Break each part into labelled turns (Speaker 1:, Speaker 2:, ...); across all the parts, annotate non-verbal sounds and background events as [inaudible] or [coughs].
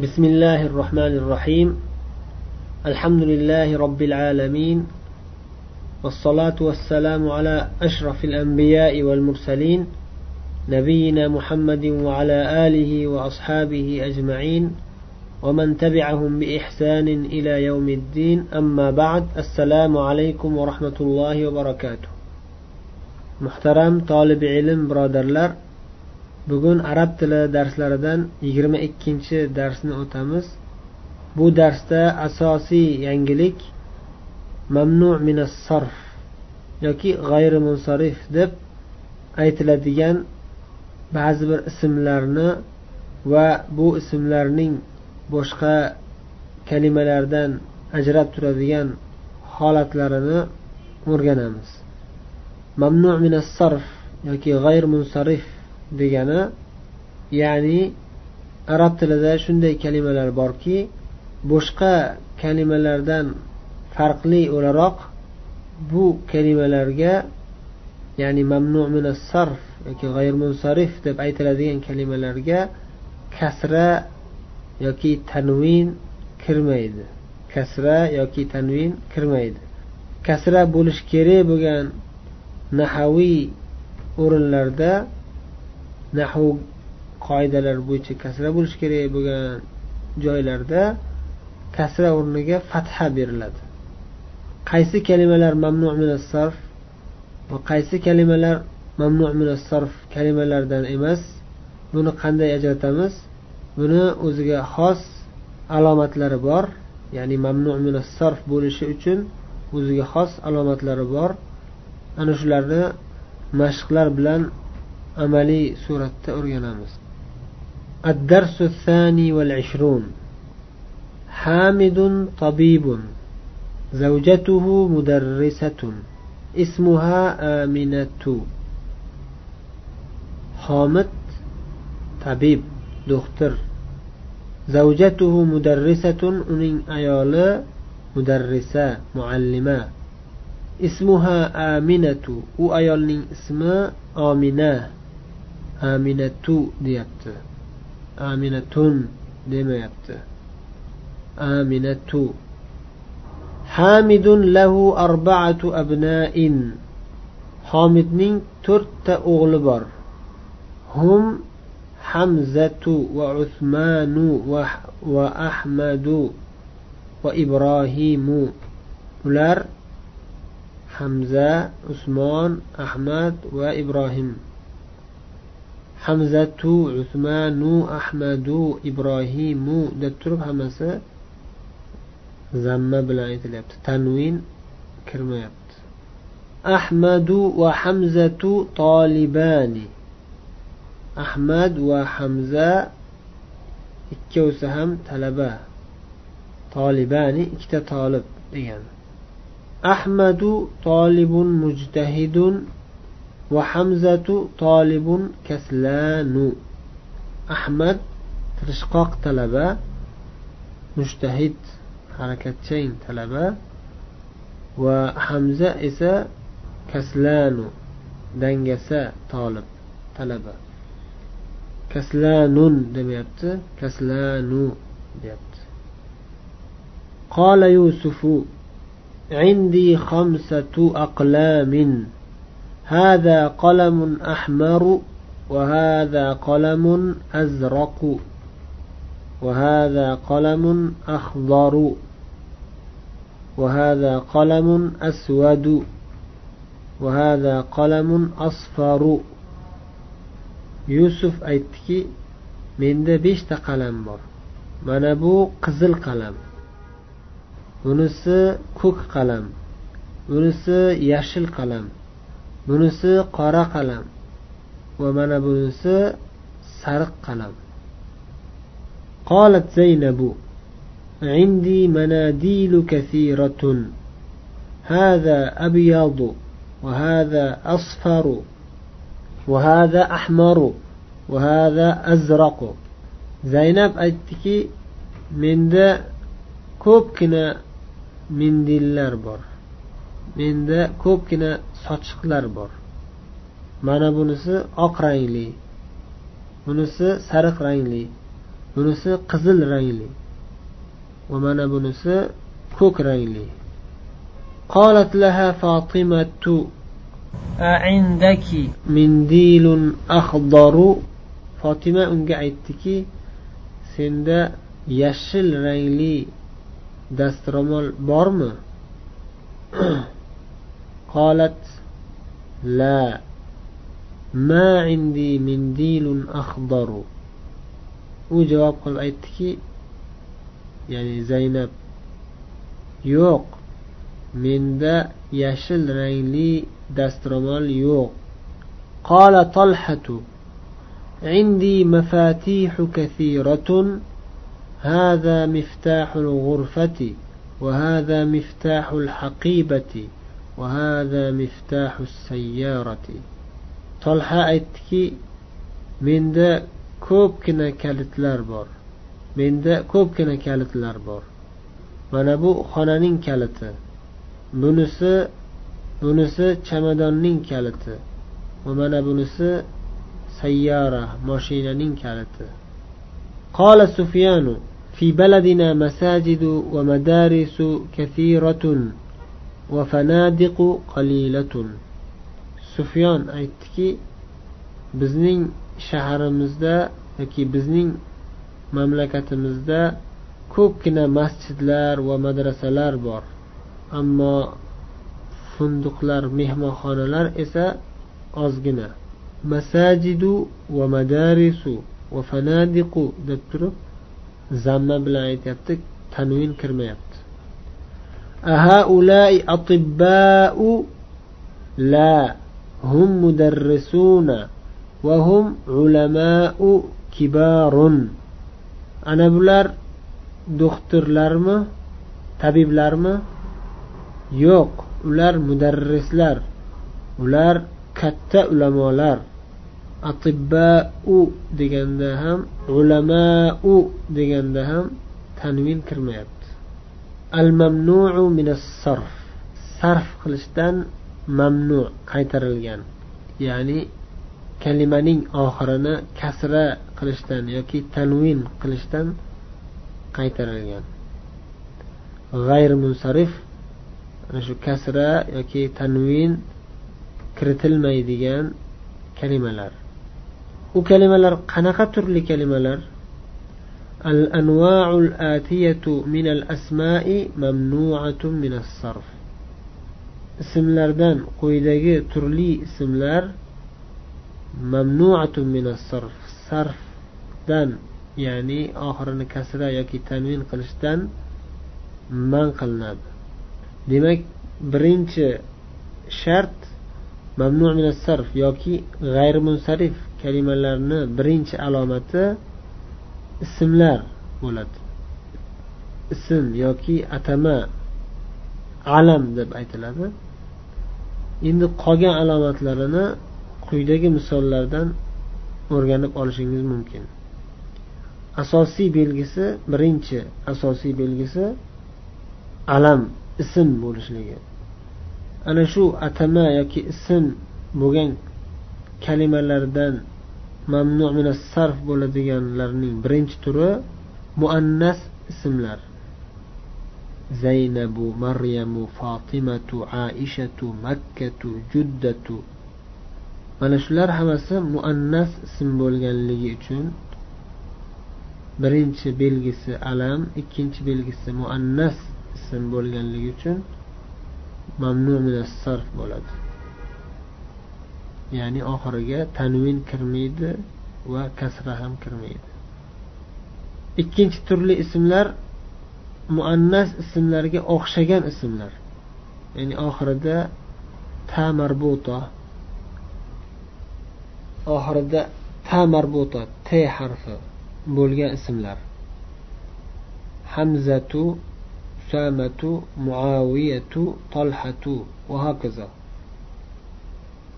Speaker 1: بسم الله الرحمن الرحيم. الحمد لله رب العالمين والصلاة والسلام على أشرف الأنبياء والمرسلين نبينا محمد وعلى آله وأصحابه أجمعين ومن تبعهم بإحسان إلى يوم الدين. أما بعد السلام عليكم ورحمة الله وبركاته. محترم طالب علم برادرلر bugun arab tili darslaridan yigirma ikkinchi darsni o'tamiz. Bu darsda asosiy yangilik mamnu minas sarf yoki g'ayri munsarif deb aytiladigan ba'zi bir ismlarni va bu ismlarning boshqa kalimalardan ajrab turadigan holatlarini o'rganamiz. Mamnu minas sarf yoki g'ayr munsarif degani ya'ni arab tilida shunday kalimalar borki boshqa kalimalardan farqli o'laroq bu kalimalarga ya'ni mamnu sarf yoki g'ayrmunsarif deb aytiladigan kalimalarga kasra yoki tanvin kirmaydi. Kasra yoki tanvin kirmaydi. Kasra bo'lishi kerak bo'lgan nahaviy o'rinlarda nahu qoidalar bo'yicha kasra bo'lishi kerak bo'lgan joylarda kasra o'rniga fatha beriladi. Qaysi kalimalar mamnu sarf va qaysi kalimalar mamnu sarf kalimalardan emas buni qanday ajratamiz? Buni o'ziga xos alomatlari bor ya'ni mamnu sarf bo'lishi uchun o'ziga xos alomatlari bor. Ana shularni mashqlar bilan عملي سورة أورينامس الدرس الثاني والعشرون حامد طبيب زوجته مدرسة اسمها آمنة حامد طبيب دكتور زوجته مدرسة أنين أيالا مدرسة معلمة اسمها آمنة وأيال اسمها آمنة aminatu deyapti. Aminatun demayapti. Aminatu. Hamidun lahu arba'atu abna'in. Homidning to'rtta o'g'li bor. Hum hamzatu va usmanu va ahmadu va ibrohimu. Ular hamza usmon ahmad va ibrohim. Hamzatu usmanu ahmadu ibrohimu deb turib hammasi zamma bilan aytilyapti. Tanvin kirmayapti. Ahmadu va hamzatu tolibani ahmad va hamza ikkovsi ham talaba. Tolibani ikkita tolib degani ahmadu tolibun mujtahidun وحمزة طالب كسلان أحمد tirishqoq talaba mushtahid harakatchan talaba va hamza esa kaslanu dangasa tolib talaba kaslanun demayapti kaslanu deyapti قال يوسف عندي خمسة أقلام هذا قلم أحمر وهذا قلم أزرق وهذا قلم أخضر وهذا قلم أسود وهذا قلم أصفر yusuf aytdiki menda beshta qalam bor mana bu qizil qalam bunisi ko'k qalam bunisi yashil qalam bunisi qora qalam va mana bunisi sariq qalam قالت زينب عندي مناديل كثيرة هذا أبيض وهذا أصفر وهذا أحمر وهذا أزرق زينب aytdiki menda ko'pgina mindillar bor menda ko'pgina sochiqlar bor mana bunisi oq rangli bunisi sariq rangli bunisi qizil rangli va mana bunisi ko'k rangli قالت لها فاطمة أعندك منديل أخضر fotima unga aytdiki senda yashil rangli dastro'mol bormi [coughs] قالت لا ما عندي منديل أخضر. وجواب قل أيتكي؟ يعني زينب. يوق. menda يشل rangli دسترمال يوق. قال طلحة عندي مفاتيح كثيرة. هذا مفتاح الغرفة. وهذا مفتاح الحقيبة وهذا مفتاح السيارة طلحة aytdiki menda ko'pgina kalitlar bor menda ko'pgina kalitlar bor mana bu xonaning kaliti bunisi bunisi chamadonning kaliti va mana bunisi سيارة ماشينة كالت قال سفيان في بلدنا مساجد ومدارس كثيرة وفنادق قليلة سفيان aytdiki bizning shaharimizda yoki bizning mamlakatimizda ko'pgina masjidlar va madrasalar bor ammo funduqlar mehmonxonalar esa ozgina masajidu va madarisu va fanadiqu deb turib zamma bilan aytyapti tanvin kirmayapti. Ahaulai atibbau la hum mudarrisuna va hum ulamau kibarun. Ana bular doktorlarmi tabiblarmi? Yo'q ular mudarrislar ular katta ulamolar. Atibbau deganda ham ulamau deganda ham tanvin kirmayapti. Al mamnuu min sarf. Sarf qilishdan mamnu qaytarilgan. Ya'ni kalimaning oxirini kasra qilishdan yoki tanvin qilishdan qaytarilgan. G'ayr munsarif ana shu kasra yoki tanvin kiritilmaydigan kalimalar. u kalimalar qanaqa turli kalimalar? Al atiyatu asmai mamnuatun sarf. Ismlardan quyidagi turli ismlar mamnuatun minas sarf. Sarfdan ya'ni oxirini kasra yoki tanvin qilishdan man qilinadi. Demak birinchi shart mamnu min sarf yoki g'ayrimunsarif kalimalarni birinchi alomati ismlar bo'ladi. Ism yoki atama alam deb aytiladi. Endi qolgan alomatlarini quyidagi misollardan o'rganib olishingiz mumkin. Asosiy belgisi birinchi asosiy belgisi alam ism bo'lishligi. Ana shu atama yoki ism bo'lgan kalimalardan mamnu sarf bo'ladiganlarning birinchi turi muannas ismlar. Zaynabu maryamu fotimatu aishatu makkatu juddatu. Mana shular hammasi muannas ism bo'lganligi uchun birinchi belgisi alam ikkinchi belgisi muannas ism bo'lganligi uchun mamnu sarf bo'ladi. Ya'ni oxiriga tanvin kirmaydi va kasra ham kirmaydi. Ikkinchi turli ismlar muannas ismlarga o'xshagan ismlar. Ya'ni oxirida ta marbuta oxirida ta marbuta t harfi bo'lgan ismlar. Hamzatu usamatu muaviyatu tolhatu va hokazo.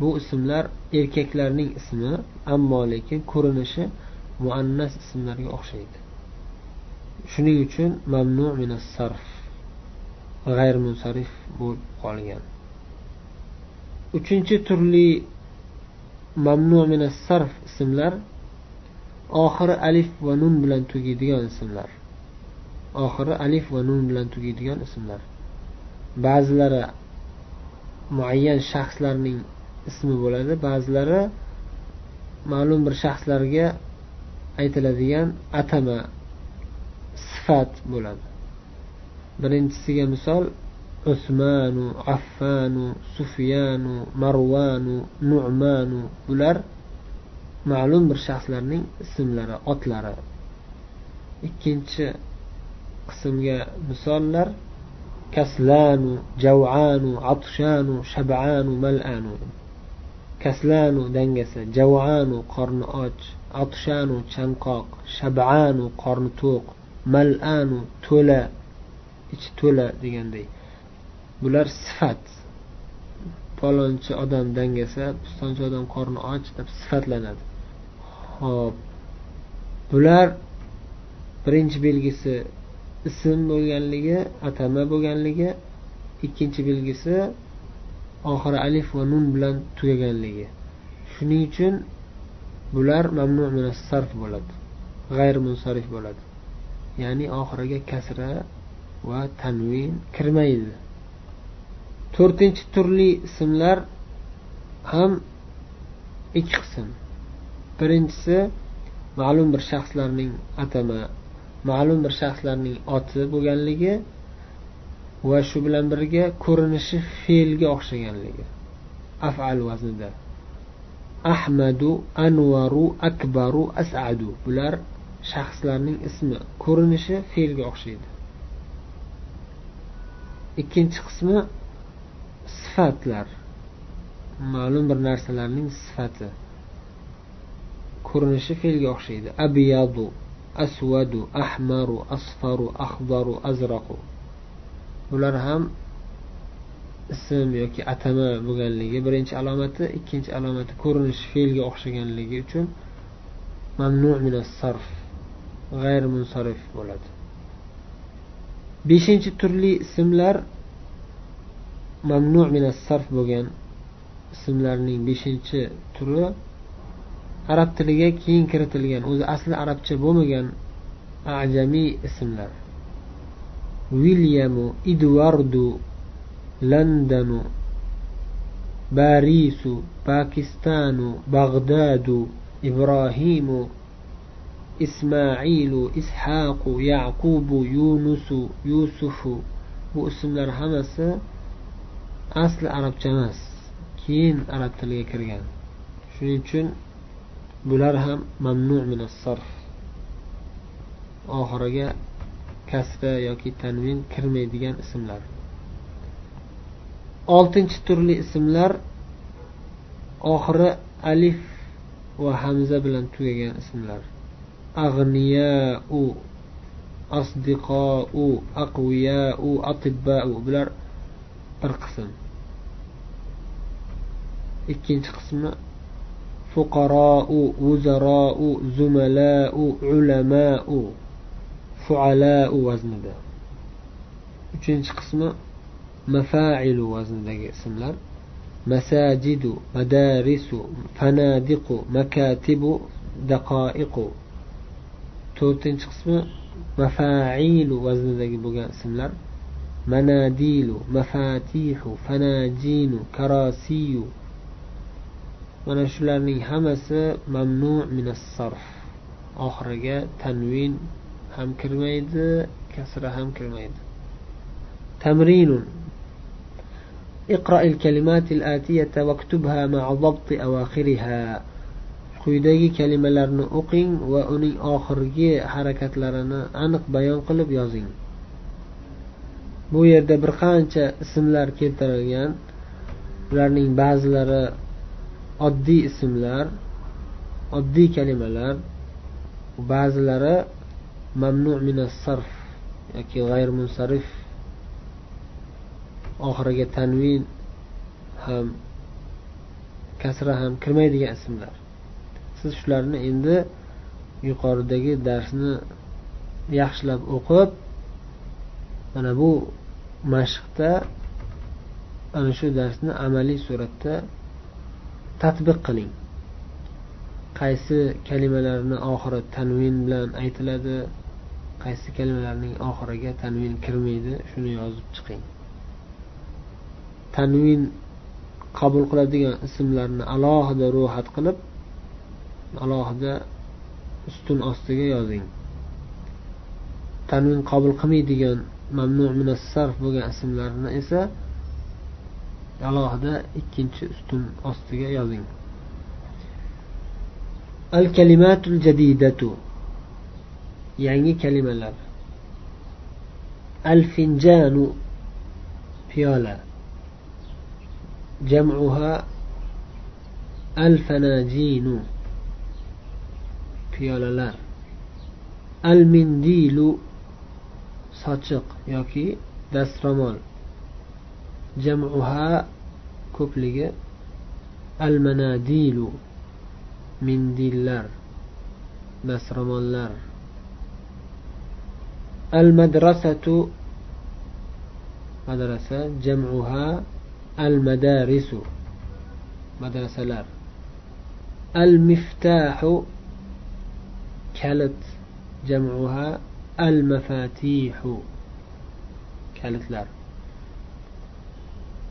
Speaker 1: Bu ismlar erkaklarning ismi ammo lekin ko'rinishi muannas ismlarga o'xshaydi. Shuning uchun mamnu minas sarf g'ayrimunsarif bo'lib qolgan. Uchinchi turli mamnu minas sarf ismlar oxiri alif va nun bilan tugaydigan ismlar. Oxiri alif va nun bilan tugaydigan ismlar. Ba'zilari muayyan shaxslarning ismi bo'ladi. Ba'zilari ma'lum bir shaxslarga aytiladigan atama sifat bo'ladi. Birinchisiga misol usmanu affanu sufyanu marvanu nu'manu bular ma'lum bir shaxslarning ismlari otlari. Ikkinchi qismga misollar kaslanu javanu atshanu shabanu malanu. Kaslanu dangasa javanu qorni och atshanu chanqoq shabanu qorni to'q malanu to'la ichi to'la deganday bular sifat. Palonchi odam dangasa pistonchi odam qorni och deb sifatlanadi. Ho'p bular birinchi belgisi ism bo'lganligi atama bo'lganligi ikkinchi belgisi oxiri alif va nun bilan tugaganligi. Shuning uchun bular mamnu sarf bo'ladi g'ayr munsarif bo'ladi. Ya'ni oxiriga kasra va tanvin kirmaydi. To'rtinchi turli ismlar ham ikki qism. Birinchisi ma'lum bir shaxslarning atama ma'lum bir shaxslarning oti bo'lganligi va shu bilan birga ko'rinishi fe'lga o'xshaganligi. Afal vaznida. Ahmadu anvaru akbaru asadu. Bular shaxslarning ismi. Ko'rinishi fe'lga o'xshaydi. Ikkinchi qismi sifatlar. Ma'lum bir narsalarning sifati. Ko'rinishi fe'lga o'xshaydi. Abyadu asvadu ahmaru asfaru axdaru azraqu. Bular ham ism yoki atama bo'lganligi birinchi alomati ikkinchi alomati ko'rinishi fe'lga o'xshaganligi uchun mamnu sarf g'ayr munsarif bo'ladi. Beshinchi turli ismlar mamnu sarf bo'lgan ismlarning beshinchi turi arab tiliga keyin kiritilgan o'zi asli arabcha bo'lmagan ajamiy ismlar. Vilyamu idvardu londonu barisu pakistanu bag'dadu ibrohimu إسماعيل إسحاق يعقوب يونس يوسف bu ismlar hammasi asli arabcha emas keyin arab tiliga kirgan. Shuning uchun bular ham mamnu sarf. Oxiriga kasra yoki tanvin kirmaydigan ismlar. Oltinchi turli ismlar oxiri alif va hamza bilan tugagan ismlar. Ag'niyau asdiqou aqviyau atibbau bular bir qism. Ikkinchi qismi fuqarou vuzarou zumalau ulamau. Fualau vaznida. Uchinchi qismi mafailu vaznidagi ismlar. Masajidu madarisu fanadiqu makatibu daqoiqu to'rtinchi qismi mafailu vaznidagi bo'lgan ismlar. Manadilu mafatihu fanajinu karasiyu mana shularning hammasi mamnu minas sarf. Oxiriga tanvin ham kirmaydi kasra ham kirmaydi تمرين اقرأ الكلمات الآتية واكتبها مع ضبط أواخرها quyidagi kalimalarni o'qing va uning oxirgi harakatlarini aniq bayon qilib yozing bu yerda bir qancha ismlar keltirilgan ularning ba'zilari oddiy ismlar oddiy kalimalar ba'zilari mamnu minas sarf yoki g'ayr munsarif oxiriga tanvin ham kasra ham kirmaydigan ismlar. Siz shularni endi yuqoridagi darsni yaxshilab o'qib mana bu mashqda ana shu darsni amaliy suratda tatbiq qiling. Qaysi kalimalarni oxiri tanvin bilan aytiladi qaysi kalimalarning oxiriga tanvin kirmaydi shuni yozib chiqing. Tanvin qabul qiladigan ismlarni alohida ro'yxat qilib alohida ustun ostiga yozing. Tanvin qabul qilmaydigan mamnu sarf bo'lgan ismlarni esa alohida ikkinchi ustun ostiga yozing. Al kalimatul jadidatu. Yangi kalimalar. Al finjanu piyola. Jam'uha al fanajinu piyolalar. Al mindilu sochiq yoki dastro'mol. Jam'uha ko'pligi. Al manadilu mindillar dastro'mollar. المدرسة مدرسة جمعها المدارس. مدرسة لار المفتاح كالت جمعها المفاتيح. كالت لار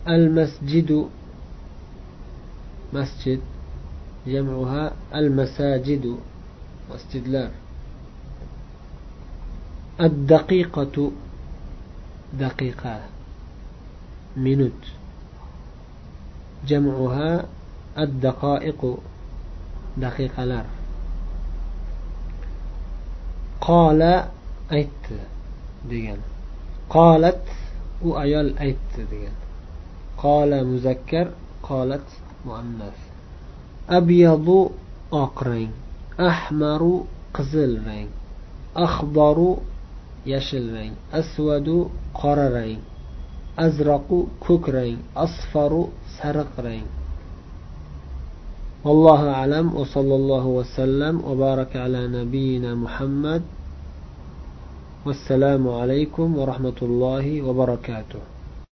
Speaker 1: المسجد مسجد جمعها المساجد. مسجد لار الدقيقة دقيقة منوت جمعها الدقائق دقيقة لار قال أيت ديان قالت وأيال أيت ديان قال مذكر قالت مؤنث abyadu oq rang ahmaru qizil rang axbaru yashil rang asvadu qora rang azraqu ko'k rang asfaru sariq rang والله أعلم. وصلى الله وسلم وبارك على نبينا محمد. والسلام عليكم ورحمة الله وبركاته.